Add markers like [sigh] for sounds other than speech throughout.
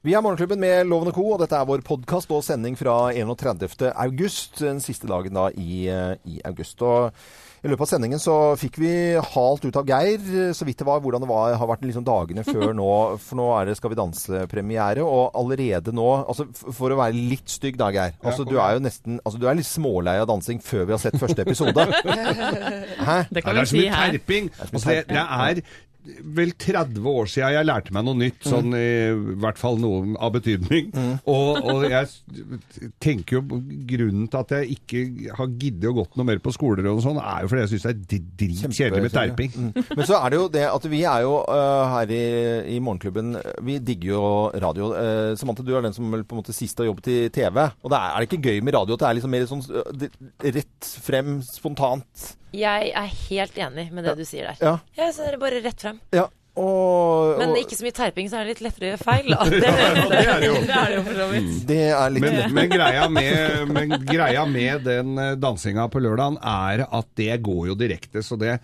Vi er Morgenklubben med Loven og Co., og dette er vår podkast og sending fra 31. august. Den siste dagen da i, eh, i august. Og i løpet av sendingen så fikk vi halt ut av Geir, så vidt det var, hvordan det var, har vært liksom dagene før [laughs] nå. For nå er det Skal vi danse-premiere, og allerede nå altså For å være litt stygg da, Geir. Altså, du er jo nesten altså, Du er litt smålei av dansing før vi har sett første episode. [laughs] Hæ? Det kan det vi er så si mye her. terping. Altså, det, det er vel 30 år siden jeg lærte meg noe nytt, sånn i hvert fall noe av betydning. Og, og jeg tenker jo grunnen til at jeg ikke har giddet å gått noe mer på skoler og sånn, er jo fordi jeg syns det er dritkjedelig med terping. Mm. Men så er det jo det at vi er jo uh, her i, i Morgenklubben Vi digger jo radio. Uh, Samantha, du er den som vel på en måte sist har jobbet i TV. Og det er, er det ikke gøy med radio at det er liksom mer sånn rett frem, spontant? Jeg er helt enig med det du sier der. Ja. Jeg ser det bare rett frem. ja. Og, Men ikke så mye terping, så er det litt lettere å gjøre feil. Da. Det, [laughs] Ja, det er det jo. [laughs] Det er det jo for så vidt. det er litt Men, men, greia med, men greia med den eh, dansinga på lørdagen er at det går jo direkte, så det,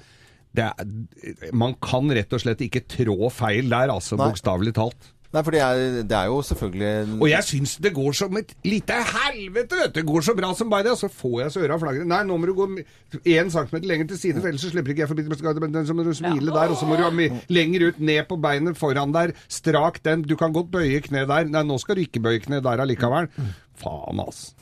det er, Man kan rett og slett ikke trå feil der, altså bokstavelig talt. Nei, for det er, det er jo selvfølgelig Og jeg syns det går som et lite helvete, vet du. Det går så bra som bare det. Og så får jeg så øra flagrer. Nei, nå må du gå én centimeter lenger til side, for ellers så slipper ikke jeg forbi. Men så må du smile der, og så må du lenger ut, ned på beinet foran der. Strak den. Du kan godt bøye kne der. Nei, nå skal du ikke bøye kne der allikevel. Faen, altså.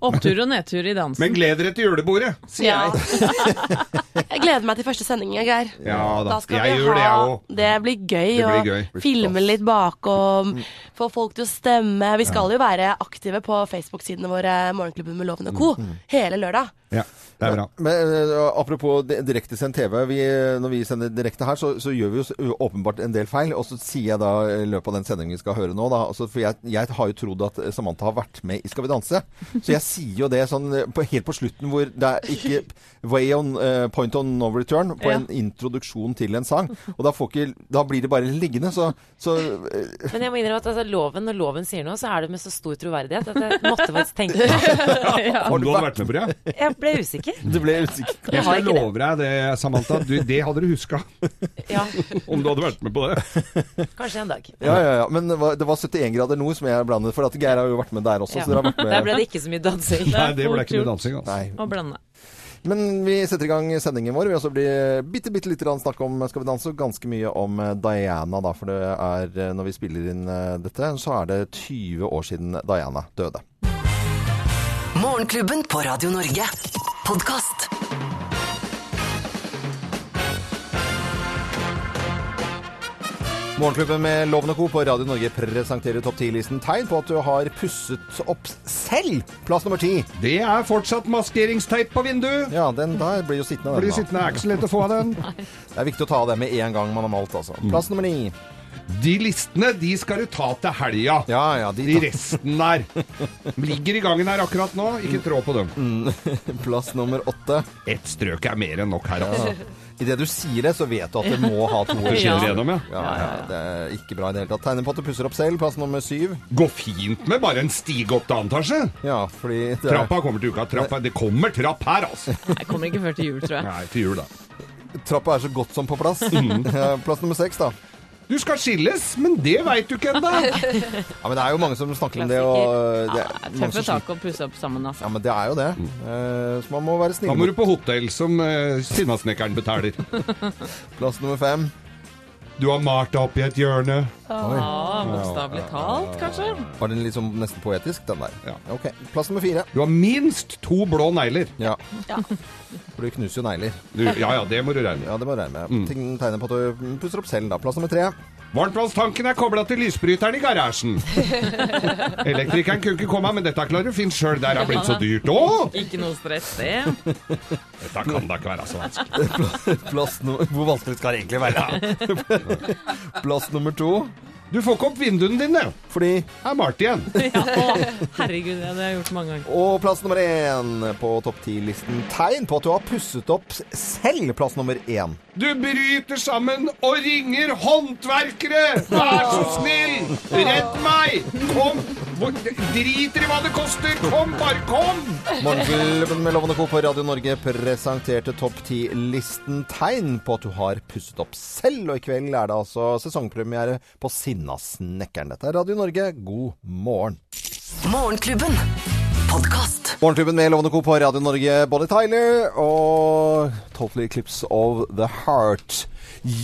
Opptur og nedtur i dansen. Men gled dere til julebordet, sier Ja. jeg. [laughs] Jeg gleder meg til første sending, Geir. Ja da. skal Jeg vi gjør det, jeg. Det blir gøy Det blir å filme litt bakom, få folk til å stemme. Vi skal jo være aktive på Facebook-sidene våre, Morgenklubben med Loven og Co. hele lørdag. Ja, det er bra. Men øh, apropos di- direktesendt TV. Vi, når vi sender direkte her, så, så gjør vi jo åpenbart en del feil. Og så sier jeg da i løpet av den sendingen vi skal høre nå, da altså, For jeg, jeg har jo trodd at Samantha har vært med i Skal vi danse. [laughs] Så jeg sier jo det sånn øh, på, helt på slutten hvor det er ikke way on, uh, point on no return på Ja. en introduksjon til en sang. Og da, får ikke, da blir det bare liggende. Så, så uh, men jeg må innrømme at altså, loven, når loven sier noe, så er det med så stor troverdighet at jeg måtte faktisk tenke ja. [laughs] [laughs] Ja. Har du vært med på det? Jeg ble usikker. [laughs] det ble usikker. Jeg har skal love deg det, Samantha. Du, det hadde du huska [laughs] Ja, om du hadde vært med på det. kanskje en dag. Ja, ja, ja. Men det var, det var 71 grader nord som jeg blandet. For at Geir har jo vært med der også. Ja. Så dere har vært med. Der ble det ikke så mye dansing. Nei, det ble ikke mye dansing. Altså. Nei. Og blande. Men vi setter i gang sendingen vår. Vi også blir bitte, bitte litt grann snakk om Skal vi danse, og ganske mye om eh, Diana, da. For det er, eh, når vi spiller inn eh, dette, så er det 20 år siden Diana døde. Morgenklubben på Radio Norge. Podkast. Morgenklubben med Loven og Co. på Radio Norge presenterer topp 10-listen tegn på at du har pusset opp selv. Plass nummer ti. Det er fortsatt maskeringsteip på vinduet. Ja, den der blir jo sittende. Blir Den, da. sittende, er ikke så lett å få av den. Det er viktig å ta av det med en gang man har malt, altså. Plass nummer ni. De listene de skal du ta til helga. Ja, ja, de De resten der. Ligger i gangen her akkurat nå. Ikke trå på dem. [laughs] Plass nummer åtte. Ett strøk er mer enn nok her, altså. Idet du sier det, så vet du at det må ha to Ja. gjennom, ja. Ja, ja, det er ikke bra i det hele tatt. Tegner på at du pusser opp selv. Plass nummer syv. Går fint med bare en stige opp til annen etasje. Ja, fordi det Trappa kommer til uka. Trappa, det kommer trapp her, altså. [laughs] Jeg kommer ikke før til jul, tror jeg. Nei, til jul, da. trappa er så godt som på plass. [laughs] Ja, Plass nummer seks, da. Du skal skilles, men det veit du ikke ennå. [laughs] Ja, men det er jo mange som snakker om det, og det er mange Tøffe tak å pusse opp sammen, altså. Ja, men det er jo det. Eh, så man må være Da snill. må du på hotell som uh, Sinnasnekkeren betaler. [laughs] Plass nummer fem. Du har malt deg opp i et hjørne. Ah, Bokstavelig talt, kanskje? Var den sånn nesten poetisk, den der? Ja. Ok. Plass nummer fire. Du har minst to blå negler. Ja. For du knuser jo negler. Du, ja ja, det må du regne med. Ja, det må du regne med. Ting tegner på at du pusser opp selv, da. Plass nummer tre. Varmtvannstanken er kobla til lysbryteren i garasjen. [laughs] Elektrikeren kunne ikke komme, men dette klarer du fint sjøl. Der er blitt så dyrt òg! Ikke noe stress, det. [laughs] Dette kan da ikke være så vanskelig. Plass no Hvor vanskelig skal det egentlig være? [laughs] Plass nummer to. Du får ikke opp vinduene dine. Fordi Er malt igjen. [laughs] Ja, å, herregud, det har jeg gjort mange ganger. Og plass nummer én på topp ti-listen. Tegn på at du har pusset opp selv. Plass nummer én. Du bryter sammen og ringer håndverkere! Vær så snill! Redd meg! Kom! Driter i hva det koster! Kom, bare kom! Morgenklubben med Lovende Co. på Radio Norge presenterte topp 10-listen tegn på at du har pusset opp selv. Og i kveld er det altså sesongpremiere på Sinnasnekkeren. Dette er Radio Norge, god morgen. Morgenklubben. Podkast. Morgenklubben med Lovende Co. på Radio Norge, Bonnie Tyler og Totally Eclipse of the Heart.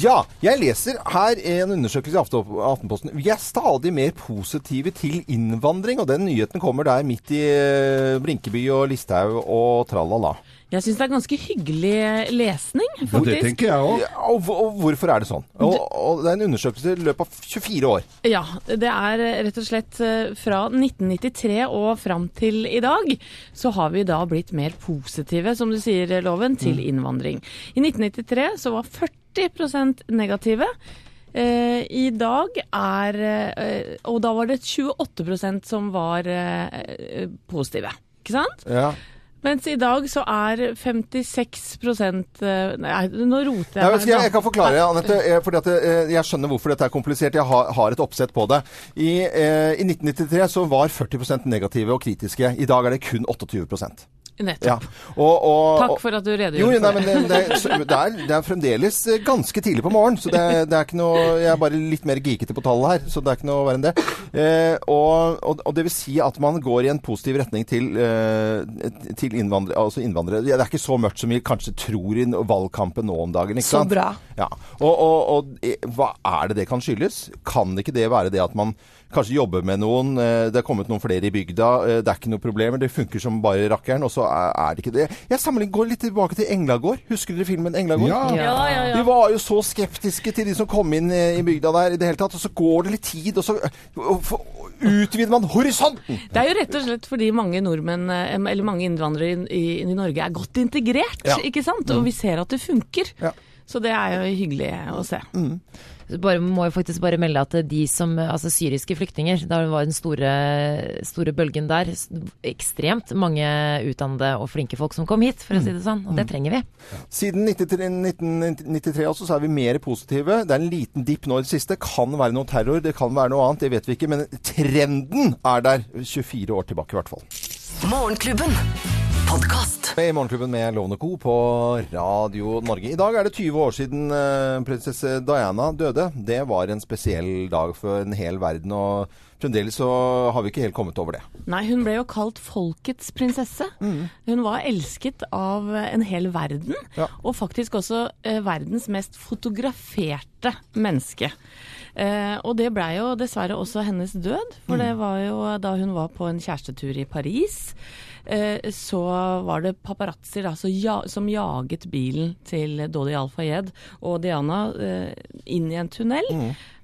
Ja, jeg leser her en undersøkelse i Aftenposten. Vi er stadig mer positive til innvandring, og den nyheten kommer der midt i eh, Brinkeby og Listhaug og tralala. Jeg syns det er ganske hyggelig lesning, Ja, det tenker jeg òg. Ja, og, og hvorfor er det sånn? Og, og det er en undersøkelse i løpet av 24 år. Ja, det er eh, rett og slett eh, fra 1993 og fram til i dag, så har vi da blitt mer positive, som du sier, Loven, til innvandring. I 1993 så var 40% negative. Eh, I dag er Og da var det 28% som var positive. Ikke sant? Ja. Mens i dag så er 56 eh, Nei, nå roter jeg ikke, jeg, jeg kan forklare, Anette. eh, fordi at eh, Jeg skjønner hvorfor dette er komplisert. Jeg har, har et oppsett på det. I, eh, I 1993 så var 40 negative og kritiske. I dag er det kun 28 Nettopp. ja. og, og, Takk for at du redegjorde Jo, for nei, det. men det, det, er, så- det, er, det er fremdeles eh, ganske tidlig på morgenen, så det, det er ikke noe Jeg er bare litt mer geekete på tallet her, så det er ikke noe verre enn det. Eh, og, og, og det vil si at man går i en positiv retning til, eh, til innvandrere, altså innvandrere. Ja, Det er ikke så mørkt som vi kanskje tror i valgkampen nå om dagen. ikke Så sant? bra. Ja. Og, og, og eh, hva er det det kan skyldes? Kan ikke det være det at man kanskje jobber med noen, eh, det er kommet noen flere i bygda, eh, det er ikke noe problemer, det funker som bare rakkeren, og så er, det ikke det. Jeg sammenligner går litt tilbake til Englagård. Husker dere filmen Englagård? Ja. Ja, ja, ja. Vi var jo så skeptiske til de som kom inn eh, i bygda der i det hele tatt, og så går det litt tid, og så utvider man horisonten. Det er jo rett og slett fordi mange nordmenn, eller mange innvandrere i, i, i Norge er godt integrert, Ja. ikke sant? Og vi ser at det funker. Ja. Så det er jo hyggelig å se. Så bare, må jo faktisk bare melde at de som, altså syriske flyktninger, da var den store, store bølgen der, ekstremt mange utdannede og flinke folk som kom hit, for å si det sånn. Og det trenger vi. Siden 1993, 1993 altså, så er vi mer positive. Det er en liten dipp nå i det siste. Kan være noe terror, det kan være noe annet, det vet vi ikke. Men trenden er der 24 år tilbake i hvert fall. Morgenklubben. Podkast. I Morgenklubben med Lovende Co. på Radio Norge. I dag er det 20 år siden eh, prinsesse Diana døde. Det var en spesiell dag for en hel verden, og fremdeles så har vi ikke helt kommet over det. Nei, hun ble jo kalt folkets prinsesse. Hun var elsket av en hel verden, Ja. og faktisk også eh, verdens mest fotograferte menneske. Eh, og det blei jo dessverre også hennes død, for det var jo da hun var på en kjærestetur i Paris. Eh, så var det paparazzoer da, så ja, som jaget bilen til Dodi Al-Fayed og Diana eh, inn i en tunnel.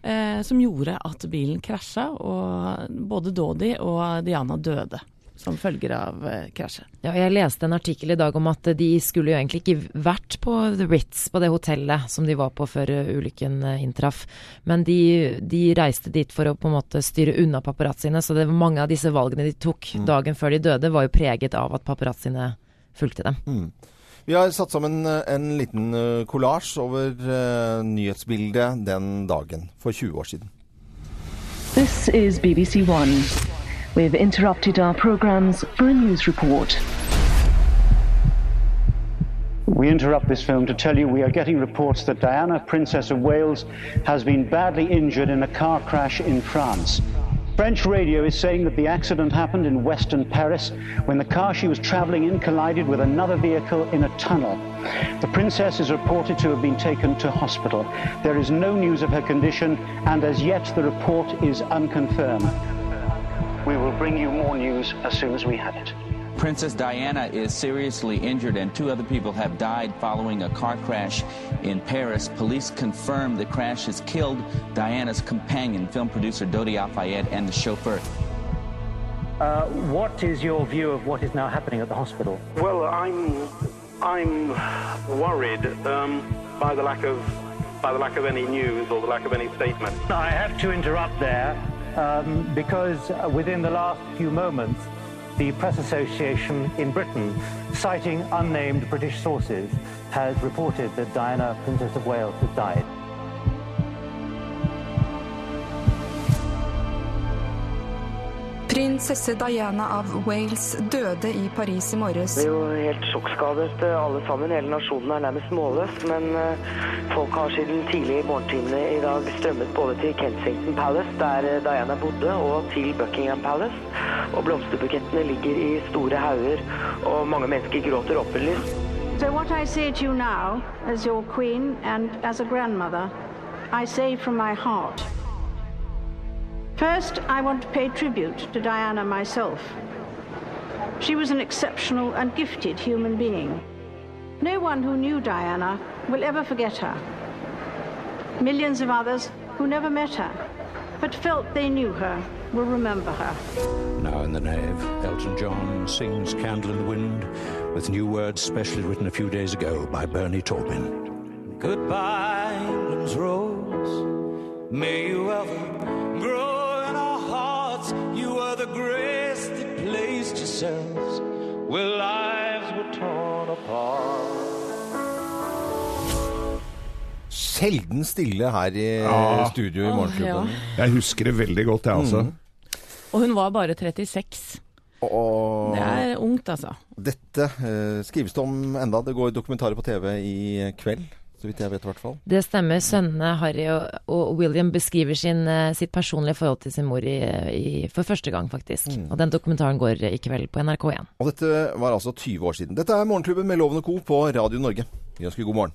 Eh, som gjorde at bilen krasja, og både Dodi og Diana døde som følger av eh, krasjet. Ja, jeg leste en artikkel i dag om at de skulle jo egentlig ikke vært på The Ritz, på det hotellet som de var på før eh, ulykken eh, inntraff. Men de, de reiste dit for å på en måte styre unna paparazziene, så det var mange av disse valgene de tok dagen før de døde, var jo preget av at paparazziene fulgte dem. Vi har satt sammen en liten kollasj over nyhetsbildet den dagen for 20 år siden. This is BBC One. We've interrupted our programmes for a news report. We interrupt this film to tell you we are getting reports that Diana, Princess of Wales, has been badly injured in a car crash in France. French radio is saying that the accident happened in western Paris when the car she was travelling in collided with another vehicle in a tunnel. The princess is reported to have been taken to hospital. There is no news of her condition, and as yet the report is unconfirmed. We will bring you more news as soon as we have it. Princess Diana is seriously injured and two other people have died following a car crash in Paris. Police confirm the crash has killed Diana's companion, film producer Dodi Al-Fayed, and the chauffeur. Uh, what is your view of what is now happening at the hospital? Well, I'm I'm worried um, by the lack of by the lack of any news or the lack of any statement. I have to interrupt there um, because uh, within the last few moments, the Press Association in Britain, citing unnamed British sources, has reported that Diana, Princess of Wales, has died. Prinsesse Diana av Wales døde i Paris i morges. Vi er jo helt sjokkskadet eh, alle sammen. Hele nasjonen er nærmest målløs. Men eh, folk har siden tidlig i morgentimene i dag strømmet både til Kensington Palace, der eh, Diana bodde, og til Buckingham Palace. Og blomsterbukettene ligger i store hauger, og mange mennesker gråter åpenlyst. So what I say to you now, as your queen and as a grandmother, I say from my heart. First, I want to pay tribute to Diana myself. She was an exceptional and gifted human being. No one who knew Diana will ever forget her. Millions of others who never met her, but felt they knew her, will remember her. Now in the nave, Elton John sings Candle in the Wind with new words specially written a few days ago by Bernie Taupin. Goodbye, England's rose. May you ever grow in our hearts. You are the grace that placed yourselves where lives were torn apart. Sjelden stille her i Ja. studio i Morgenklubben. ja. Jeg husker det veldig godt, jeg altså. Mm. Og hun var bare 36. Og Det er ungt, altså. dette uh, skrives det om enda. Det går dokumentarer på TV i kveld, så vidt jeg vet i hvert fall. Det stemmer. Sønnene Harry og, og William beskriver sin, eh, sitt personlige forhold til sin mor i, i, for første gang, faktisk. Og den dokumentaren går i kveld på NRK1. Og dette var altså 20 år siden. Dette er Morgenklubben med Loven og Co. på Radio Norge. Vi ønsker god morgen.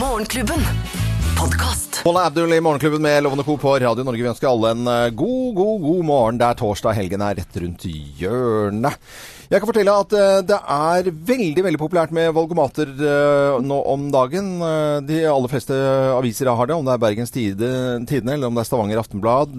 Morgenklubben. Podkast. Paula Abdul i Morgenklubben med Lovende Co. på Radio Norge. Vi ønsker alle en eh, god, god, god morgen. Det er torsdag, helgen er rett rundt hjørnet. Jeg kan fortelle at eh, det er veldig veldig populært med valgomater eh, nå om dagen. De aller fleste aviser har det, om det er Bergens Tide- Tidende eller om det er Stavanger Aftenblad.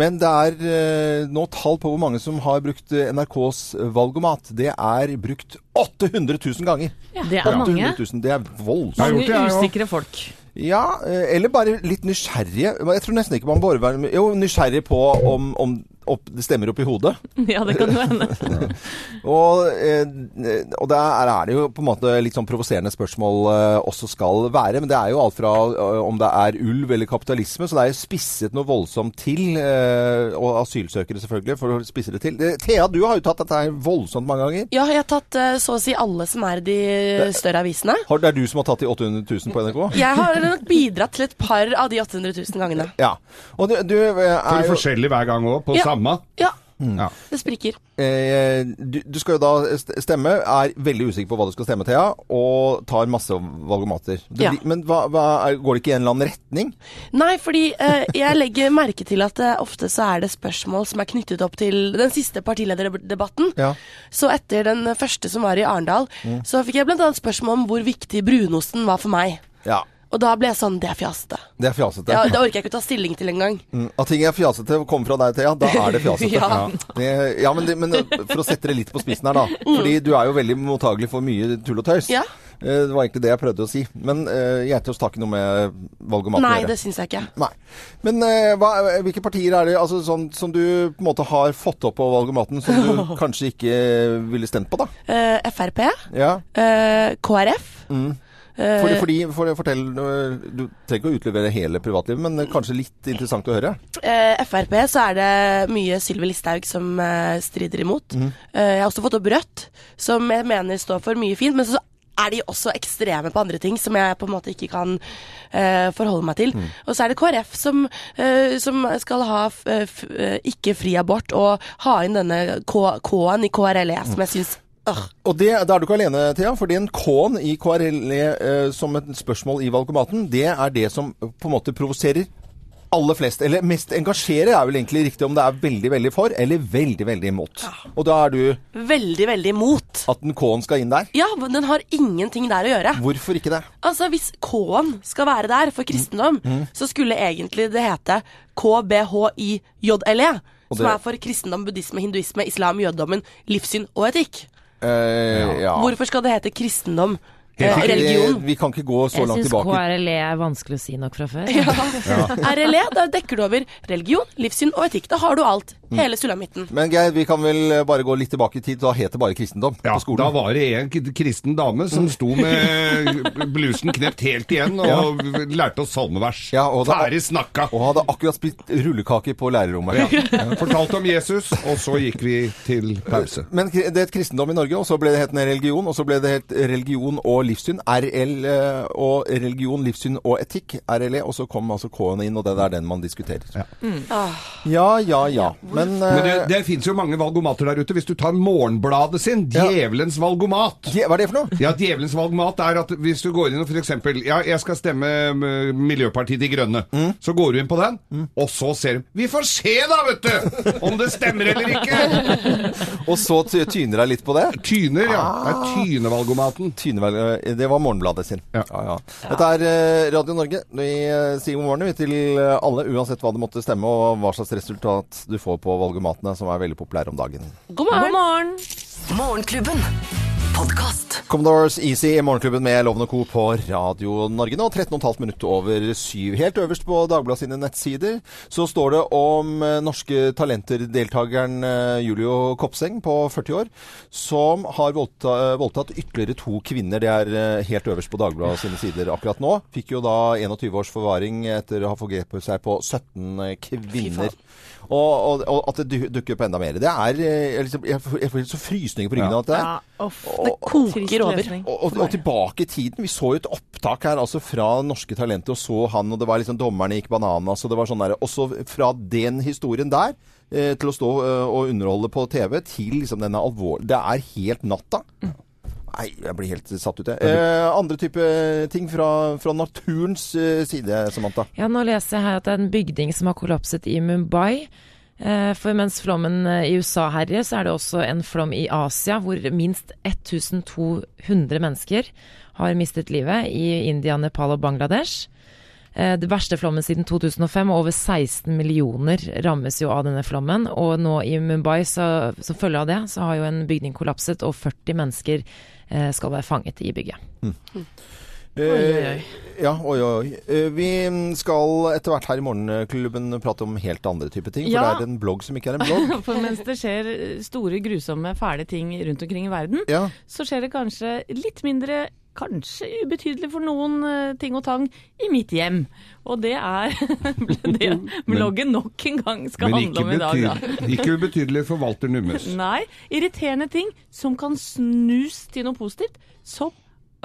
Men det er nå tall på hvor mange som har brukt NRKs valgomat. Det er brukt 800 000 ganger. Det er mange. 800 000, det er voldsomt. Mange usikre folk. Ja, eh, eller bare litt nysgjerrige. Jeg tror nesten ikke man bare være Jo, nysgjerrig på om, om opp, det stemmer opp i hodet. [laughs] Ja, det kan jo hende. [laughs] Og, eh, og der er det jo på en måte litt sånn provoserende spørsmål eh, også skal være. Men det er jo alt fra eh, om det er ulv eller kapitalisme, så det er jo spisset noe voldsomt til. Eh, og asylsøkere selvfølgelig, for å spisse det til. Thea, du har jo tatt dette her voldsomt mange ganger. Ja, jeg har tatt så å si alle som er i de større avisene. Har, det er du som har tatt de 800 000 på NRK? Jeg har nok bidratt til et par av de 800 000 gangene. Ja. Og du, du er jo forskjellig hver gang òg, på Ja. samme? Ja, Ja. det sprikker. Eh, du, du skal jo da stemme, er veldig usikker på hva du skal stemme, Thea, og tar masse valgomater. Du, Ja. Men hva, hva er, går det ikke i en eller annen retning? Nei, fordi eh, jeg legger merke til at eh, ofte så er det spørsmål som er knyttet opp til den siste partilederdebatten. Ja. Så etter den første som var i Arendal, så fikk jeg bl.a. spørsmål om hvor viktig brunosten var for meg. Ja. Og da ble jeg sånn Det er fjasete. Det er fjasete. Ja, det orker jeg ikke å ta stilling til engang. Mm, At ting er fjasete kommer fra deg, Thea, da er det fjasete. [laughs] Ja. Det, ja men, det, men for å sette det litt på spissen her, da. Fordi du er jo veldig mottagelig for mye tull og tøys. Ja. Eh, Det var egentlig det jeg prøvde å si. Men uh, Geitaas tar ikke noe med valg og mat å Nei, det syns jeg ikke. Nei. Men uh, hva, hvilke partier er det altså, sånn, som du på en måte har fått opp på valg og maten, som du [laughs] kanskje ikke ville stemt på, da? Uh, Frp, Ja. Uh, KrF Mm. Eh, Fordi, fordi, for, fortell, Du trenger ikke å utlevere hele privatlivet, men kanskje litt interessant å høre? eh, Frp så er det mye Sylvi Listhaug som eh, strider imot. Mm. Eh, jeg har også fått opp Rødt, som jeg mener står for mye fint. Men så er de også ekstreme på andre ting som jeg på en måte ikke kan uh, forholde meg til. Mm. Og så er det KrF som, uh, som skal ha f, f, ikke fri abort, og ha inn denne K-en i KRLE, som jeg syns Og det, det, er du ikke alene, Thea. For den K-en i KRLE eh, som et spørsmål i valgomaten, det er det som på en måte provoserer aller flest. Eller mest engasjerer er vel egentlig riktig om det er veldig, veldig for, eller veldig, veldig imot. Og da er du veldig, veldig imot. at den K-en skal inn der. Ja, men den har ingenting der å gjøre. Hvorfor ikke det? Altså, Hvis K-en skal være der for kristendom, Mm. så skulle egentlig det hete KBHIJLE. Som er for kristendom, buddhisme, hinduisme, islam, jødedommen, livssyn og etikk. Eh, ja. Hvorfor skal det hete kristendom, Eh, Vi, religion. vi kan ikke gå så Jeg langt syns tilbake. KRLE er vanskelig å si nok fra før. [laughs] [laughs] RLE, da dekker du over religion, livssyn og etikk. Da har du alt. Hele sulamitten. Men Geir, vi kan vel bare gå litt tilbake i tid. Da het det bare kristendom Ja, på skolen. da var det en kristen dame som sto med [laughs] blusen knept helt igjen og lærte oss salmevers. Ja, og da- Ferdig snakka! Og hadde akkurat spist rullekake på lærerrommet. Ja. Fortalte om Jesus, og så gikk vi til pause. Men det het kristendom i Norge, og så ble det het religion, og så ble det hett religion og livssyn. RL eh, og religion, livssyn og etikk. RLE, og så kom altså K-en inn, og det er den man diskuterer. Ja, ja, ja. ja. Men, Men det, eh, det fins jo mange valgomater der ute. Hvis du tar Morgenbladet sin, Djevelens valgomat Hva er det for noe? Ja, Djevelens valgomat er at hvis du går inn og f.eks. Ja, jeg skal stemme Miljøpartiet De Grønne. Mm. Så går du inn på den, og så ser du Vi får se, da, vet du! Om det stemmer eller ikke! [laughs] og så tyner jeg litt på det? Tyner, ja. Det er Ah. tynevalgomaten. Tynevel, eh, det var Morgenbladet sin. Ja. Ja, Dette er eh, Radio Norge. Vi eh, sier god morgen til eh, alle, uansett hva det måtte stemme, og hva slags resultat du får på valgomatene, som er veldig populære om dagen. God morgen. God morgen. Morgenklubben. Podkast. Commodores Easy i Morgenklubben med Loven Co. på Radio Norge nå. 13,5 minutter over syv. Helt øverst på Dagbladet sine nettsider så står det om eh, norske talenter-deltakeren eh, Julio Kopseng på 40 år, som har voldta, eh, voldtatt ytterligere to kvinner. Det er helt øverst på Dagbladet sine sider akkurat nå. Fikk jo da 21 års forvaring etter å ha forgrepet seg på 17 kvinner. Og, og, og at det dukker opp enda mer. Det er eh, jeg liksom, Jeg får helt så frysninger på ryggen av dette. Ja. Det koker over. Og, og, og tilbake i tiden. Vi så jo et opptak her altså fra Norske Talenter og så han, og det var liksom dommerne gikk bananas. Og det var sånn der, også fra den historien der eh, til å stå eh, og underholde på TV, til liksom denne alvor... Det er helt natta. Nei, jeg blir helt satt ut, jeg. Eh, andre type ting fra, fra naturens eh, side, Samantha. Ja, nå leser jeg her at det er en bygning som har kollapset i Mumbai. Eh, For mens flommen eh, i USA herjer, så er det også en flom i Asia hvor minst 1200 mennesker har mistet livet i India, Nepal og Bangladesh. Eh, Det verste flommen siden 2005, og over 16 millioner rammes jo av denne flommen. Og nå i Mumbai, så, som følge av det, så har jo en bygning kollapset, og 40 mennesker skal være fanget i bygget. Eh, Oi, oi, oi. Ja, oi, oi. Eh, Vi skal etter hvert her i Morgenklubben prate om helt andre typer ting. For Ja. det er en blogg som ikke er en blogg. [laughs] For mens det skjer store, grusomme, fæle ting rundt omkring i verden, Ja. så skjer det kanskje litt mindre Kanskje ubetydelig for noen eh, ting og tang i mitt hjem. Og det er [laughs] det bloggen nok en gang skal handle om i dag, da. ikke ubetydelig for Walter Nummes. [laughs] Nei, irriterende ting som kan snus til noe positivt. Som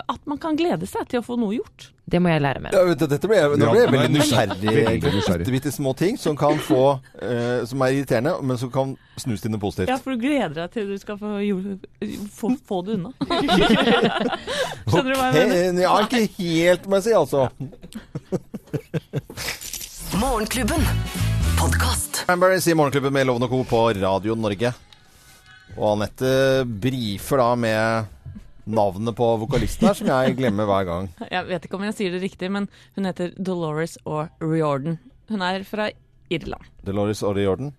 at man kan glede seg til å få noe gjort. Det må jeg lære mer. Ja, vet du, dette ble, nå ble jeg veldig nysgjerrig. Bitte, små ting som kan få eh, Som er irriterende, men som kan snus til noe positivt. Ja, for du gleder deg til du skal få, gjort- få, få det unna. [laughs] Skjønner du hva jeg mener? Jeg har ikke helt, må jeg si, altså. Morgenklubben. Podkast. Cranberries i Morgenklubben med Loven og Co. på Radio Norge. Og Anette brifer da med navnet på vokalisten her, som jeg glemmer hver gang. [laughs] Jeg vet ikke om jeg sier det riktig, men hun heter Dolores O'Riordan. Hun er fra Irland. Dolores O'Riordan.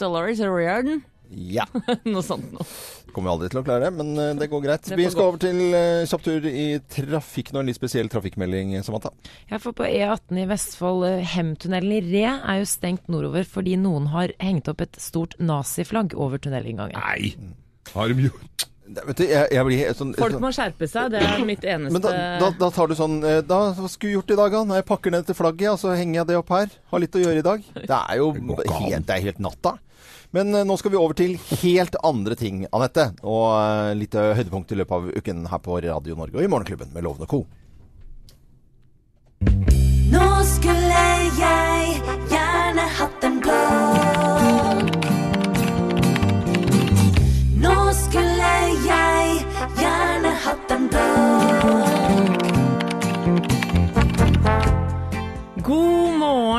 Dolores O'Riordan? Ja. [laughs] Noe sånt noe. Kommer jeg aldri til å klare det, men eh, det går greit. Det Vi skal gå. over til uh, kjapp tur i trafikk nå. En litt spesiell trafikkmelding, Samantha. Ja, for på E18 i Vestfold, eh, Hemtunnelen i Re er jo stengt nordover fordi noen har hengt opp et stort naziflagg over tunnelinngangen. Nei, har de gjort du, jeg, jeg blir sånn Folk må skjerpe seg, det er mitt eneste Men da, da, da tar du sånn eh, Da, Hva skulle du gjort i dag, da? Jeg pakker ned til flagget, og så henger jeg det opp her. Har litt å gjøre i dag. Det er jo helt, det er helt natta. Men eh, nå skal vi over til helt andre ting, Anette. Og eh, litt høydepunkt i løpet av uken her på Radio Norge og i Morgenklubben med Lovende Co. Nå skulle jeg gjerne hatt en blogg.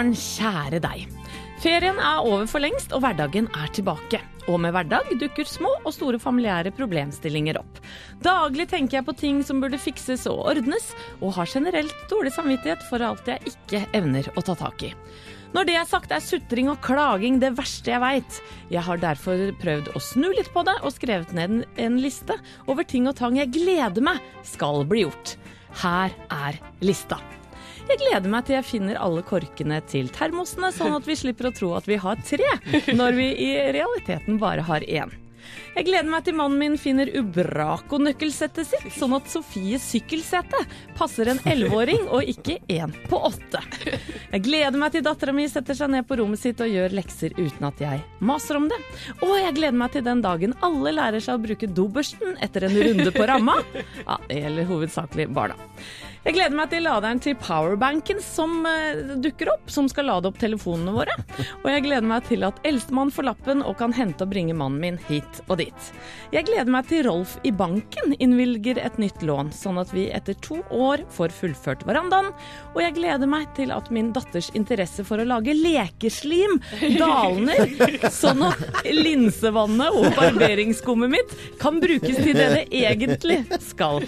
Morgen, kjære deg. Ferien er over for lengst, og hverdagen er tilbake. Og med hverdag dukker små og store familiære problemstillinger opp. Daglig tenker jeg på ting som burde fikses og ordnes, og har generelt dårlig samvittighet for alt jeg ikke evner å ta tak i. Når det er sagt, er sutring og klaging det verste jeg veit. Jeg har derfor prøvd å snu litt på det, og skrevet ned en, liste over ting og tang jeg gleder meg skal bli gjort. Her er lista. Jeg gleder meg til jeg finner alle korkene til termosene, sånn at vi slipper å tro at vi har tre, når vi i realiteten bare har én. Jeg gleder meg til mannen min finner Ubraco-nøkkelsettet sitt, sånn at Sofies sykkelsete passer en elleveåring og ikke en på åtte. Jeg gleder meg til dattera mi setter seg ned på rommet sitt og gjør lekser uten at jeg maser om det. Og jeg gleder meg til den dagen alle lærer seg å bruke dobørsten etter en runde på ramma. Ja, det gjelder hovedsakelig barna. Jeg gleder meg til laderen til powerbanken som eh, dukker opp, som skal lade opp telefonene våre. Og jeg gleder meg til at eldstemann får lappen og kan hente og bringe mannen min hit og dit. Jeg gleder meg til Rolf i banken innvilger et nytt lån, sånn at vi etter to år får fullført verandaen. Og jeg gleder meg til at min datters interesse for å lage lekeslim dalner, sånn at linsevannet og barberingsskummet mitt kan brukes til det det egentlig skal.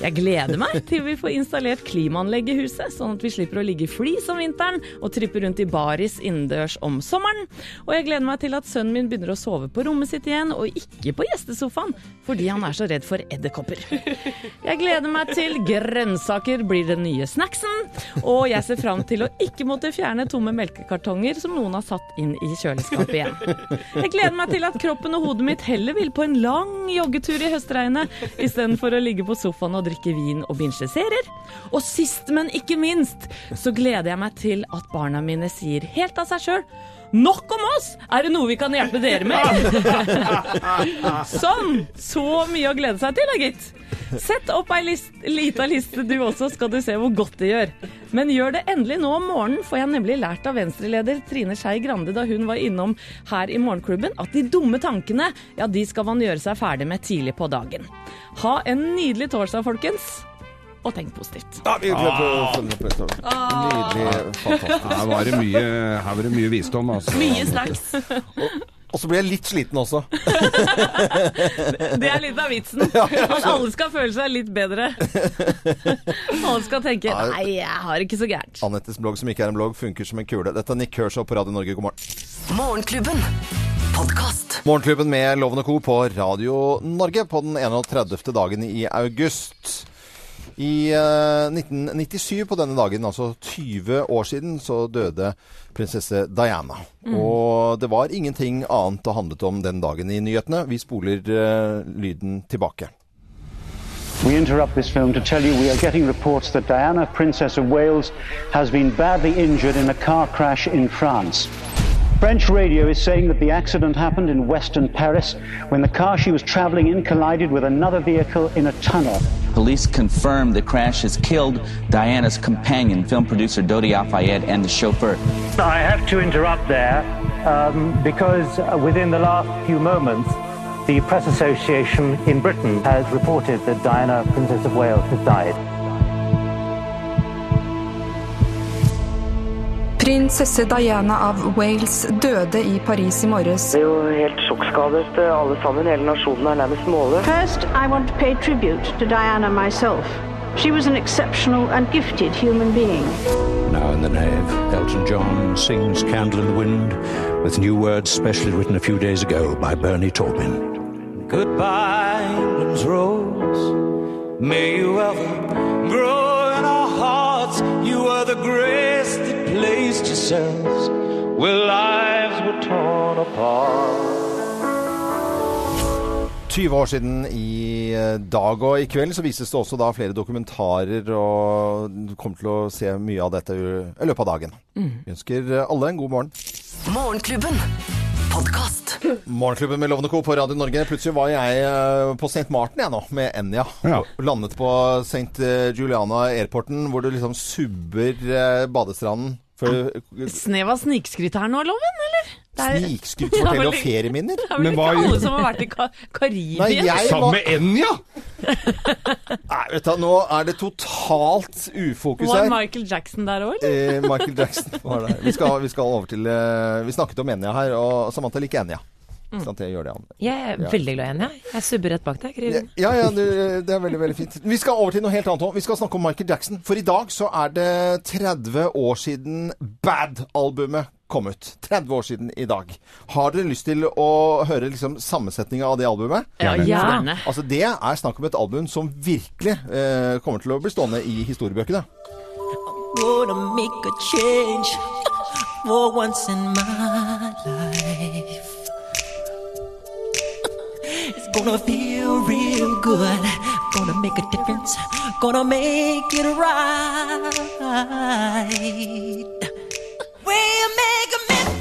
Jeg gleder meg til vi får installert klimaanlegg i huset, sånn at vi slipper å ligge i flis om vinteren og trippe rundt i baris innendørs om sommeren. Og jeg gleder meg til at sønnen min begynner å sove på rommet sitt igjen, og ikke på gjestesofaen, fordi han er så redd for edderkopper. Jeg gleder meg til grønnsaker blir den nye snacksen, og jeg ser fram til å ikke måtte fjerne tomme melkekartonger som noen har satt inn i kjøleskapet igjen. Jeg gleder meg til at kroppen og hodet mitt heller vil på en lang joggetur i høstregnet, istedenfor å ligge på sofaen og drikke vin og binsje serier. Og sist, men ikke minst, så gleder jeg meg til at barna mine sier helt av seg sjøl Nok om oss! Er det noe vi kan hjelpe dere med? [laughs] sånn! Så mye å glede seg til, da, gitt. Sett opp ei list, lita liste du også, skal du se hvor godt det gjør. Men gjør det endelig nå om morgenen, for jeg har nemlig lært av venstreleder Trine Skei Grande da hun var innom her i Morgenklubben, at de dumme tankene, ja, de skal man gjøre seg ferdig med tidlig på dagen. Ha en nydelig torsdag, folkens. Og tenk positivt. Ja, vi prøver å følge opp neste år. Nydelig, fantastisk. Her var det mye, her var det mye visdom, altså. Mye snacks. Og så blir jeg litt sliten også. Det er litt av vitsen. At alle skal føle seg litt bedre. Alle skal tenke 'nei, jeg har ikke så gærent'. Annettes blogg som ikke er en blogg, funker som en kule. Dette er Nick Kershaw på Radio Norge, god morgen. Morgenklubben. Podcast. Morgenklubben med Loven og Co. på Radio Norge på den 31. dagen i august. I eh, 1997 på denne dagen, altså 20 år siden, så døde prinsesse Diana. Mm. Og det var ingenting annet det handlet om den dagen i nyhetene. Vi spoler uh, lyden tilbake. We interrupt this film to tell you we are getting reports that Diana, Princess of Wales, has been badly injured in a car crash in France. French radio is saying that the accident happened in western Paris when the car she was traveling in collided with another vehicle in a tunnel. Police confirm the crash has killed Diana's companion, film producer Dodi Al Fayed, and the chauffeur. I have to interrupt there um, because uh, within the last few moments, the Press Association in Britain has reported that Diana, Princess of Wales, has died. Prinsesse Diana av Wales døde i Paris i morges. Vi er jo helt sjokkskadet eh, alle sammen. Hele nasjonen er nærmest målet. First, I want to pay tribute to Diana myself. She was an exceptional and gifted human being. Now in the nave, Elton John sings Candle in the Wind with new words specially written a few days ago by Bernie Taupin. Goodbye, England's rose. May you ever grow in our hearts. You are the grace that placed yourselves where lives were torn apart. 20 år siden i eh, dag, og i kveld så vises det også da flere dokumentarer, og du kommer til å se mye av dette i løpet av dagen. Mm. Vi ønsker alle en god morgen. Morgenklubben. Podcast. Morgenklubben med Lovende Co. på Radio Norge. Plutselig var jeg eh, på St. Martin jeg nå, med Enja. Landet på St. Juliana Airporten, hvor du liksom subber eh, badestranden. For, Snev av snikskryt her nå, Loven, eller? Det er- Snikskryt [laughs] er forteller vel om ferieminner. Det er vel ikke alle som har vært i Ka Karibia? Nei, jeg Sammen med Enja! [laughs] Nei, vet du, nå er det totalt ufokus her. Var. Michael Jackson der òg, eller? Eh, Michael Jackson var der. Vi skal, vi skal over til eh, Vi snakket om Enja her, og Samantha liker Enja. Ikke sant? jeg gjør det, Anne. Jeg er Ja. veldig glad i henne. jeg. Jeg subber rett bak deg. Kry. Ja, ja, det, det er veldig veldig fint. Vi skal over til noe helt annet òg. Vi skal snakke om Michael Jackson. For i dag så er det 30 år siden Bad-albumet kom ut. 30 år siden i dag. Har dere lyst til å høre liksom sammensetninga av det albumet? Ja, gjerne. Altså Det er snakk om et album som virkelig eh, kommer til å bli stående i historiebøkene. I'm Gonna make a change for once in my life. It's gonna feel real good. Gonna make a difference. Gonna make it right. You make feel?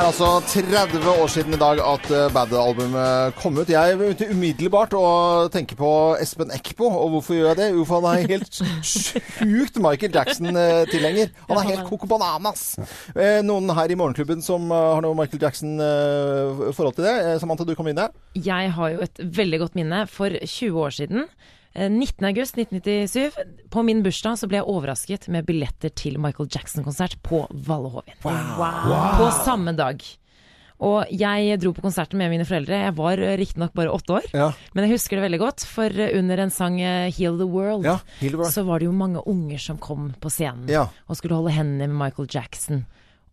Er altså 30 år siden i dag at eh, Bad-albumet kom ut. Jeg begynte umiddelbart å tenke på Espen Eckbo. Og hvorfor gjør jeg det? Jo, for han er helt [laughs] sjukt Michael Jackson-tilhenger. Han er helt coco bananas. Eh, Noen her i Morgenklubben som eh, har noe Michael Jackson-forhold til det? Samantha, du kom inn der. Jeg har jo et veldig godt minne. For 20 år siden, eh, 19. august 1997, på min bursdag så ble jeg overrasket med billetter til Michael Jackson-konsert på Valle Hovin. På samme dag. Og jeg dro på konserten med mine foreldre. Jeg var eh, riktignok bare åtte år, men jeg husker det veldig godt. For eh, under en sang eh, 'Heal the World', Heal the World. så var det jo mange unger som kom på scenen Ja. og skulle holde hendene med Michael Jackson.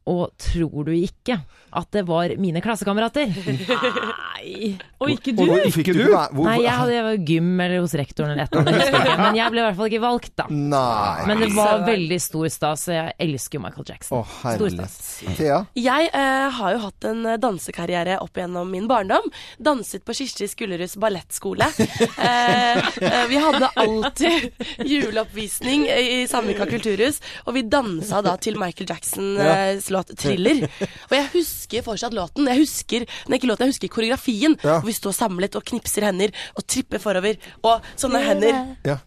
Og tror du ikke at det var mine klassekamerater? [laughs] Nei. Og ikke du? Og fikk du? Nei, jeg hadde jeg var gym eller hos rektoren eller et eller annet. ikke. Men jeg ble i hvert fall ikke valgt, da. Nei. Men det var veldig stor stas, og jeg elsker jo Michael Jackson. Å, stor stas. Thea? Jeg eh, har jo hatt en eh, dansekarriere opp gjennom min barndom. Danset på Kirsti Skulleruds ballettskole. [laughs] eh, eh, vi hadde alltid [laughs] juleoppvisning i Sandvika kulturhus, og vi dansa da til Michael Jacksons Ja. eh, låt 'Thriller'. Og jeg husker fortsatt låten. Jeg husker, nei, ikke låten, jeg husker koreografien. Og vi står samlet og knipser hender og tripper forover. Og sånne hender. Ja.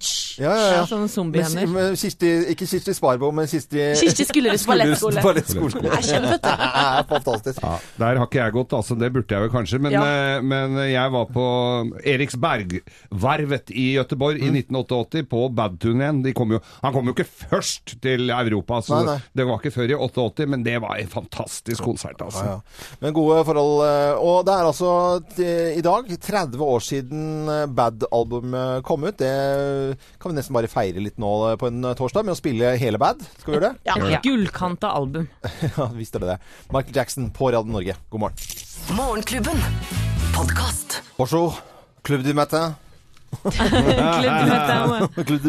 Ja, ja, ja. Sånne zombiehender. Ikke Kirsti Sparbo, men Kirsti Kirsti Skulleruds ballettskole. ballettskole. Det er kjent, vet du. [laughs] Fantastisk. Ja, der har ikke jeg gått, altså. Det burde jeg jo kanskje. Men, Ja. eh, men jeg var på Eriksberg-vervet i Gøteborg Mm. i 1988 på Bad-turneen. De kom jo- Han kom jo ikke først til Europa, så Nei, nei. det var ikke før i 88, men det var en fantastisk konsert, altså. Ja, ja. Men gode forhold. eh, Og det er altså i dag 30 år siden eh, Bad-albumet kom ut. Det kan vi nesten bare feire litt nå eh, på en torsdag med å spille hele Bad. Skal vi gjøre det? Ja. ja. gullkanta album. [laughs] ja, visst er det det. Michael Jackson på Radio Norge. God morgen. Morgenklubben. Podkast. Bonjour. Club du matin.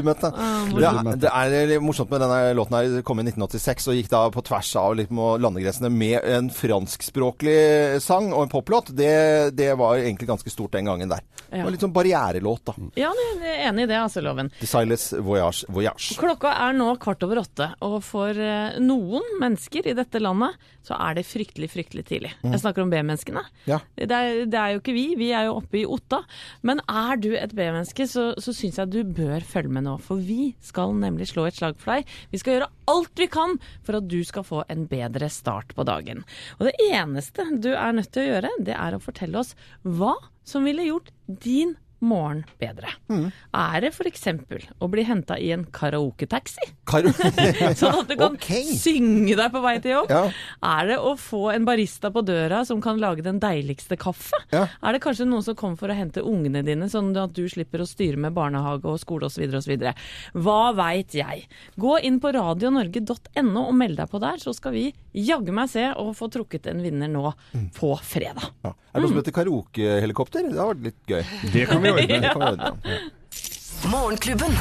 Matin. Ah, Det er, litt morsomt med denne låten her. Den kom i 1986 og gikk da på tvers av liksom, landegrensene med en franskspråklig sang og en poplåt. Det, det var egentlig ganske stort den gangen der. Det var litt sånn barrierelåt, da. Ja, jeg er enig i det, altså, Loven. The Voyage. Voyage. Klokka er nå kvart over åtte, og for eh, noen mennesker i dette landet så er det fryktelig, fryktelig tidlig. Mm. Jeg snakker om B-menneskene. Ja. Det, det er jo ikke vi, vi er jo oppe i Otta. Men er du et B-menneske, så, så syns jeg du bør følge med nå. For vi skal nemlig slå et slag for deg. Vi skal gjøre alt vi kan for at du skal få en bedre start på dagen. Og det eneste du er nødt til å gjøre, det er å fortelle oss hva som ville gjort din morgen bedre. Er det f.eks. å bli henta i en karaoketaxi? Kar [laughs] Sånn at du kan okay. synge deg på vei til jobb? Ja. Er det å få en barista på døra som kan lage den deiligste kaffe? Er det kanskje noen som kommer for å hente ungene dine, sånn at du slipper å styre med barnehage og skole osv. osv.? Hva veit jeg? Gå inn på radionorge.no og meld deg på der, så skal vi jaggu meg se og få trukket en vinner nå på fredag. Ja. Er det noe som heter karaokehelikopter? Det har vært litt gøy. Det kan vi [laughs] ordne. Det kan vi ordne. Morgenklubben.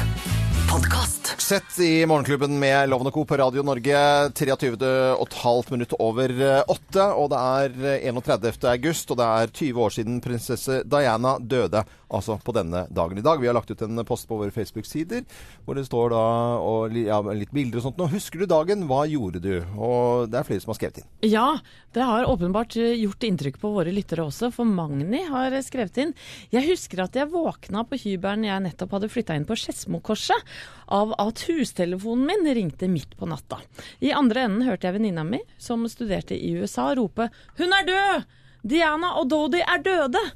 podkast. Sett i Morgenklubben med Loven Co. på Radio Norge 23,5 minutt over eh, åtte. Og det er eh, 31. august, og det er 20 år siden prinsesse Diana døde. Altså på denne dagen i dag. Vi har lagt ut en post på våre Facebook-sider hvor det står da og, ja, litt bilder og sånt. Nå husker du dagen? Hva gjorde du? Og det er flere som har skrevet inn. Ja, det har åpenbart eh, gjort inntrykk på våre lyttere også, for Magni har eh, skrevet inn. Jeg husker at jeg våkna på hybelen jeg nettopp hadde flytta inn på Skedsmokorset, av at hustelefonen min ringte midt på natta. I andre enden hørte jeg venninna mi, som studerte i USA, rope 'Hun er død! Diana og Dodi er døde!'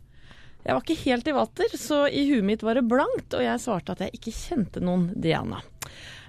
Jeg var ikke helt i vater, så i huet mitt var det blankt, og jeg svarte at jeg ikke kjente noen Diana.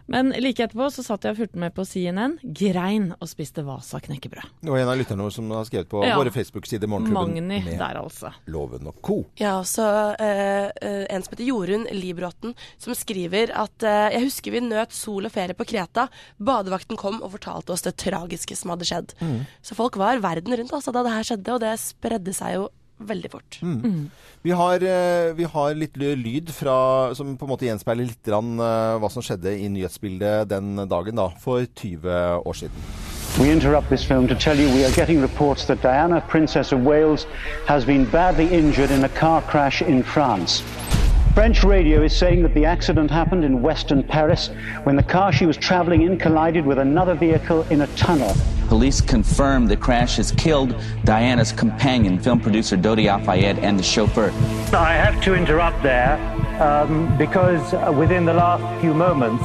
Men like etterpå så satt jeg og fulgte med på CNN, grein og spiste Vasa knekkebrød. Og en av lytterne våre som har skrevet på Ja. våre Facebook-sider Morgenklubben Magni med der, altså. Loven og Co. Ja, så eh, eh, en som heter Jorunn Libråten, som skriver at eh, Jeg husker vi nøt sol og ferie på Kreta. Badevakten kom og fortalte oss det tragiske som hadde skjedd. Mm. Så folk var verden rundt altså, da det her skjedde, og det spredde seg jo veldig fort. Mm. Vi, har, eh, vi har litt lyd fra, som på en måte gjenspeiler litt grann, eh, hva som skjedde i nyhetsbildet den dagen da, for 20 år siden. We interrupt this film to tell you we are getting reports that Diana, Princess of Wales, has been badly injured in a car crash in France. French radio is saying that the accident happened in western Paris when the car she was traveling in collided with another vehicle in a tunnel. Police confirm the crash has killed Diana's companion, film producer Dodi Al-Fayed, and the chauffeur. I have to interrupt there um, because uh, within the last few moments,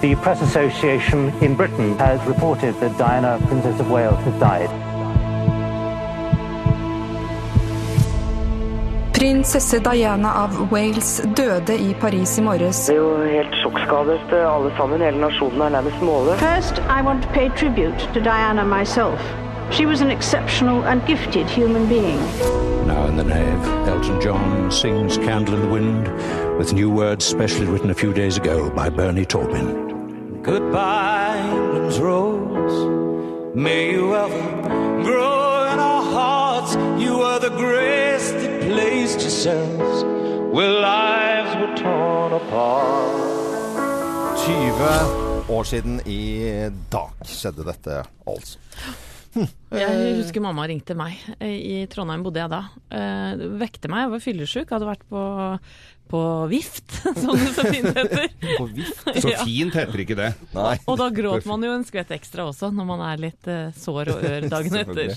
the Press Association in Britain has reported that Diana, Princess of Wales, has died. Prinsesse Diana av Wales døde i Paris i morges. Vi er jo helt sjokkskadet alle sammen. Hele nasjonen er nærmest målet. First, I want to pay tribute to Diana myself. She was an exceptional and gifted human being. Now in the nave, Elton John sings Candle in the Wind with new words specially written a few days ago by Bernie Taupin. Goodbye, England's rose. May you ever grow in our hearts. You are the grace that placed yourselves where lives were torn apart. 20 år siden i dag skjedde dette, altså. Hm. Jeg husker mamma ringte meg. I Trondheim bodde jeg da. Eh, vekte meg, jeg var fyllesyk, hadde vært på, på vift, [laughs] som det så fint heter. På vift? [laughs] Så fint heter ikke det. Nei. Og da gråter man jo en skvett ekstra også, når man er litt eh, sår og ør dagen [laughs] etter.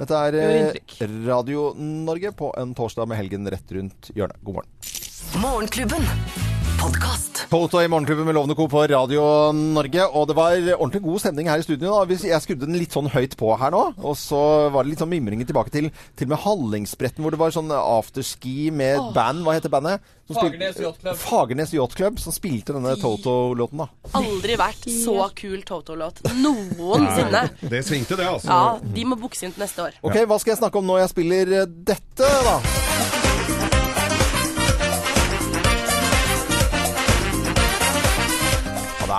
Dette er eh, Radio Norge på en torsdag med helgen rett rundt hjørnet. God morgen. Morgenklubben. Podkast. Toto i Morgenklubben med Lovende Co. på Radio Norge. Og det var ordentlig god stemning her i studio. da. Jeg skrudde den litt sånn høyt på her nå. Og så var det litt sånn mimringer tilbake til til og med Hallingsbretten, hvor det var sånn afterski med et band. Hva heter bandet? Fagernes Yacht Club. Fagernes Yacht Club, som spilte denne Toto-låten, da. Aldri vært så kul Toto-låt noensinne. Det svingte, det, altså. Ja, de må bukse inn til neste år. Ok, hva skal jeg snakke om når jeg spiller dette, da?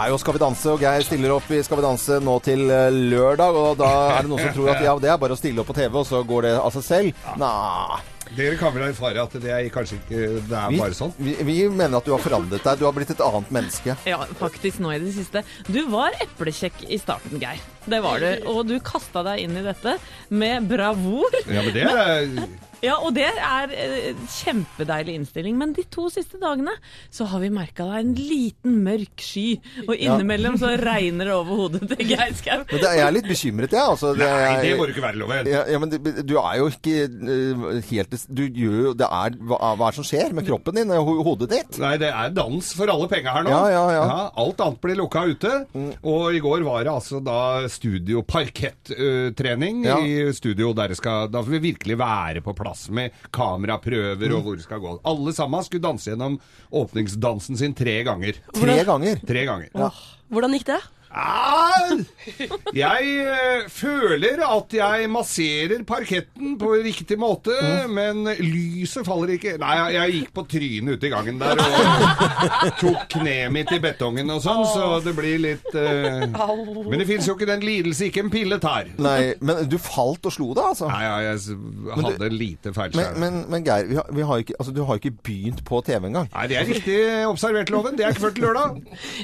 Er jo Skal vi danse, og Geir stiller opp i Skal vi danse nå til eh, lørdag. Og da er det noen som tror at ja, det er bare å stille opp på TV, og så går det av seg selv. Nei. Dere kan vel erfare at det er kanskje ikke Det er Vi, bare sånn. vi, vi mener at du har forandret deg. Du har blitt et annet menneske. Ja, faktisk nå i det siste. Du var eplekjekk i starten, Geir. Det var du. Og du kasta deg inn i dette med bravur. Ja, men det er Ja, og det er eh, kjempedeilig innstilling. Men de to siste dagene så har vi merka deg en liten mørk sky. Og innimellom så regner det over hodet til Geir Skau. Men det, jeg er litt bekymret, jeg. Altså, Nei, er- det må du ikke være, Loven. Ja, ja, men det, du er jo ikke eh, helt Du gjør jo Det er hva, hva er det som skjer med kroppen din og ho hodet ditt? Nei, det er dans for alle penger her nå. Ja, ja, ja. alt annet blir lukka ute. Og i går var det altså da studio parkettrening Ja. i studio der det skal Da får vi virkelig være på plass med kameraprøver Mm. og hvor det skal gå. Alle sammen skulle danse gjennom åpningsdansen sin tre ganger. Tre ganger? Tre ganger. Hvordan gikk det? Ah, Jeg eh, føler at jeg masserer parketten på riktig måte, men lyset faller ikke. Nei, jeg, jeg gikk på trynet ute i gangen der og tok kneet mitt i betongen og sånn, så det blir litt uh... Men det fins jo ikke den lidelse ikke en pille tar. Nei, men du falt og slo deg, altså? Nei, ja, jeg hadde lite Men, feilskjær. men, men Geir, vi har, vi har ikke, altså, du har ikke begynt på TV engang. Nei, det er riktig observert, Loven. Det er ikke før til lørdag.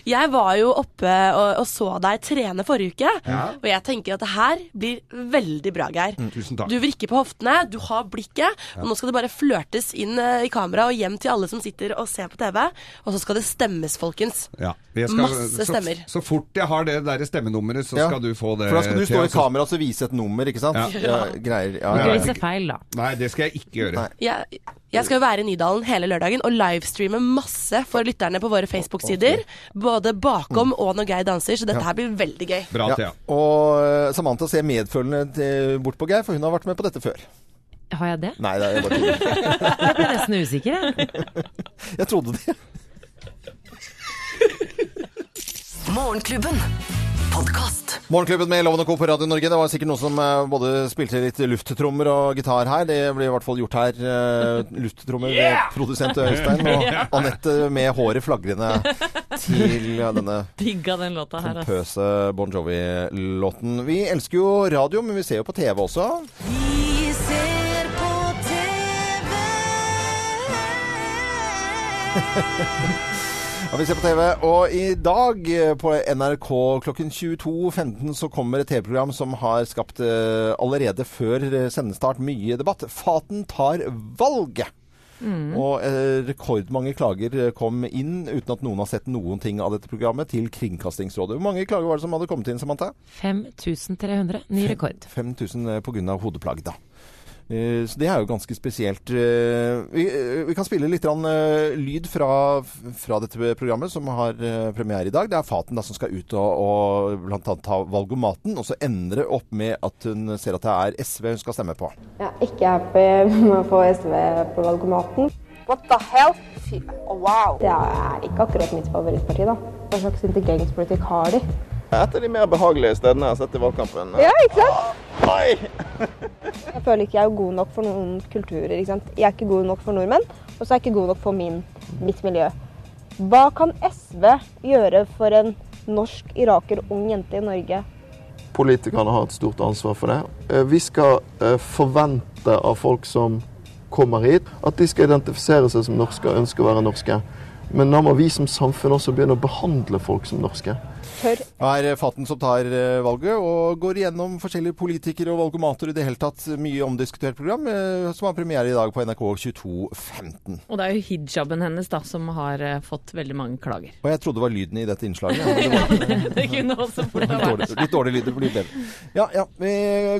Jeg var jo oppe og, og så deg trene forrige uke, Ja. og jeg tenker at det her blir veldig bra, Geir. Tusen takk. Du vrikker på hoftene, du har blikket, og nå skal det bare flørtes inn eh, i kamera og hjem til alle som sitter og ser på TV. Og så skal det stemmes, folkens. Ja, skal- Masse stemmer. Så, så fort jeg har det der stemmenummeret, så Ja. skal du få det. For da skal du stå i kamera og så vise et nummer, ikke sant? Ja. Ja, greier. Ja, Ikke ja, vise feil, da. Nei, det skal jeg ikke gjøre. Jeg, jeg skal jo være i Nydalen hele lørdagen og livestreame masse for lytterne på våre Facebook-sider. Både bakom og når Geir danser, så dette her blir veldig gøy. Ja. Og eh, Samantha ser medfølende til, bort på Geir, for hun har vært med på dette før. Har jeg det? Nei, det er bare tull. [laughs] Jeg ble nesten usikker, jeg. [laughs] Jeg trodde det. Morgenklubben. Podkast. Morgenklubben med Loven og Co. på Radio Norge. Det var sikkert noen som eh, både spilte litt lufttrommer og gitar her. Det ble i hvert fall gjort her. eh, lufttrommer Yeah! produsent Øystein og [laughs] Anette med håret flagrende til denne Digga den låta her, pompøse Bon Jovi-låten. Vi elsker jo radio, men vi ser jo på TV også. Vi ser på TV. [laughs] Ja, vi ser på TV, og i dag eh, på NRK klokken 22.15 så kommer et TV-program som har skapt eh, allerede før eh, sendestart mye debatt. Faten tar valget! Mm. Og eh, rekordmange klager kom inn uten at noen har sett noen ting av dette programmet til Kringkastingsrådet. Hvor mange klager var det som hadde kommet inn, Samantha? 5300. Ny rekord. 5000 pga. hodeplagg, da. Eh, Så det er jo ganske spesielt. Eh, Vi, eh, vi kan spille litt lyd fra, fra dette programmet som har premiere i dag. Det er Faten da, som skal ut og, og annet ta valgomaten. Og så endre opp med at hun ser at det er SV hun skal stemme på. Jeg er ikke happy [laughs] med å få SV på valgomaten. What the hell? wow. Det er ikke akkurat mitt favorittparti, da. Hva slags integreringspolitikk har de? Et av de mer behagelige stedene jeg har sett i valgkampen. Ja, ikke sant? Nei! [laughs] Jeg føler ikke jeg er god nok for noen kulturer. ikke sant? Jeg er ikke god nok for nordmenn, og så er jeg ikke god nok for min, mitt miljø. Hva kan SV gjøre for en norsk iraker, ung jente i Norge? Politikerne har et stort ansvar for det. Eh, Vi skal eh, forvente av folk som kommer hit, at de skal identifisere seg som norske og ønske å være norske. Men da må vi som samfunn også begynne å behandle folk som norske. Det er Fatten som tar eh, valget, og går igjennom forskjellige politikere og valgomater i det hele tatt. Mye omdiskutert program, eh, som har premiere i dag på NRK 22.15. Og det er jo hijaben hennes da som har eh, fått veldig mange klager. Og jeg trodde det var lyden i dette innslaget. Ja, det var [laughs] det. kunne også fort ha Litt dårlig, vært. litt dårlig lyd, det blir bedre. Ja, ja, vi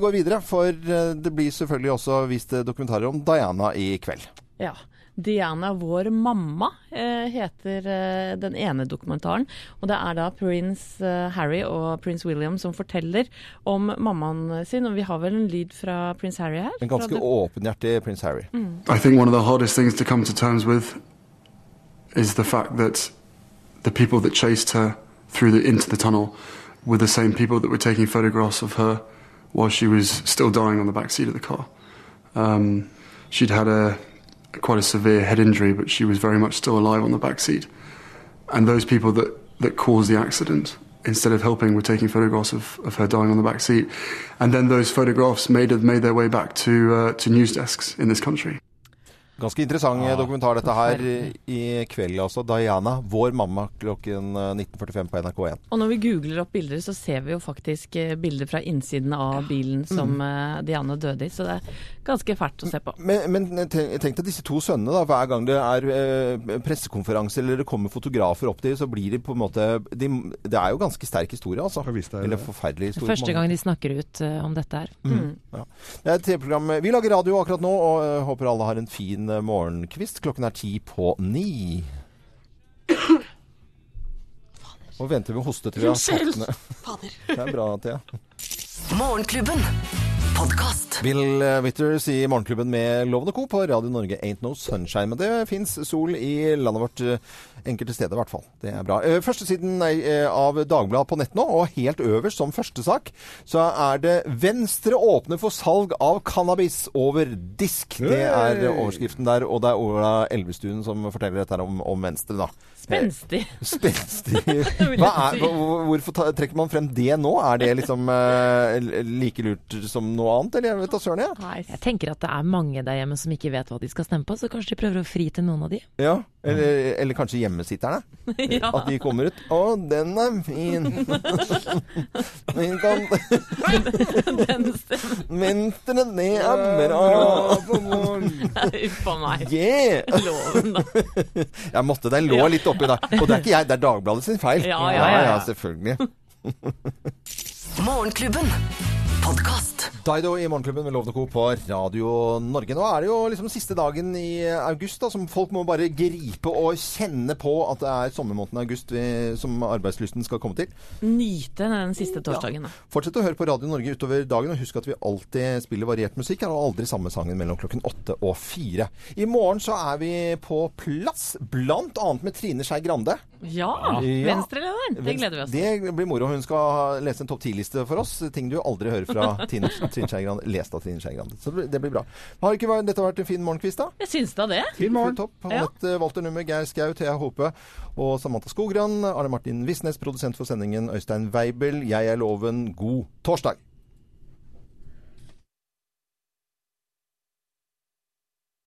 går videre, for det blir selvfølgelig også vist dokumentarer om Diana i kveld. Ja. Diana, vår mamma, eh, heter eh, den ene dokumentaren. Og det er da prins eh, Harry og prins William som forteller om mammaen sin. Og vi har vel en lyd fra prins Harry her? En ganske åpenhjertig prins Harry. I think one of the hardest things to come to terms with is the fact that the people that chased her through the into the tunnel were the same people that were taking photographs of her while she was still dying on the back seat of the car. Um, she'd had a quite a severe head injury, but she was very much still alive on the back seat. And those people that, that caused the accident, instead of helping, were taking photographs of, of her dying on the back seat. And then those photographs made made their way back to uh, to news desks in this country. Ganske interessant ja. dokumentar dette her i kveld, altså. Diana, vår mamma, klokken eh, 19.45 på NRK1. Og når vi googler opp bilder, så ser vi jo faktisk eh, bilder fra innsiden av bilen som Mm. eh, Diana døde i. Så det er ganske fælt å se på. Men, men tenk deg disse to sønnene. da, Hver gang det er eh, pressekonferanse eller det kommer fotografer opp til, så blir de på en måte de, Det er jo ganske sterk historie, altså. Eller forferdelig historie. Første gang de snakker ut eh, om dette her. Mm. Ja. Det er et TV-program Vi lager radio akkurat nå, og håper alle har en fin morgenkvist. Klokken er ti på ni. Og venter med å hoste til vi har satt ned. Fader. Det er bra, Thea. Morgenklubben. Podkast. Bill eh, Witters i Morgenklubben med Lovende Co. på Radio Norge Ain't No Sunshine. Men det fins sol i landet vårt eh, enkelte steder, i hvert fall. Det er bra. Eh, Førstesiden eh, av Dagbladet på nett nå, og helt øverst som første sak, så er det 'Venstre åpner for salg av cannabis over disk'. Det er overskriften der, og det er Ola Elvestuen som forteller dette om, om Venstre, da. Spenstig. Spenstig. [laughs] Hva er, hvorfor trekker man frem det nå? Er det liksom uh, like lurt som noe annet, eller jeg vet da søren jeg? Jeg tenker at det er mange der hjemme som ikke vet hva de skal stemme på, så kanskje de prøver å fri til noen av de. Ja, eller, eller kanskje hjemmesitterne. [laughs] Ja. At de kommer ut. Å, den er fin. [laughs] Den kan Venstre, det er bra. Uff a meg. Yeah! Loven, da. Jeg måtte, den lå litt oppi der. Og det er ikke jeg, det er Dagbladet sin feil. Ja, ja, ja, ja. selvfølgelig. [laughs] Morgenklubben. Podkast. Daido i Morgenklubben med Lovende Co. på Radio Norge. Nå er det jo liksom siste dagen i august, da, som folk må bare gripe og kjenne på at det er sommermåneden august vi, som arbeidslysten skal komme til. Nyte den siste torsdagen, da. Fortsett å høre på Radio Norge utover dagen, og husk at vi alltid spiller variert musikk. Og aldri samme sangen mellom klokken åtte og fire. I morgen så er vi på plass, blant annet med Trine Skei Grande. Ja, Venstre-lederen. Det gleder vi oss til. Det blir moro. Hun skal lese en topp ti-liste for oss. Ting du aldri hører fra Trine Skei Grande. Lest av Trine Skei Grande. Så det blir bra. Har ikke vært- dette vært en fin morgenkvist, da? Jeg syns da det. Fin morgen. Topp. Ja. Anette Walter Nummer, Geir Skau, Thea Hope og Samantha Skogran. Arne Martin Visnes, produsent for sendingen Øystein Weibel. Jeg er Loven. God torsdag!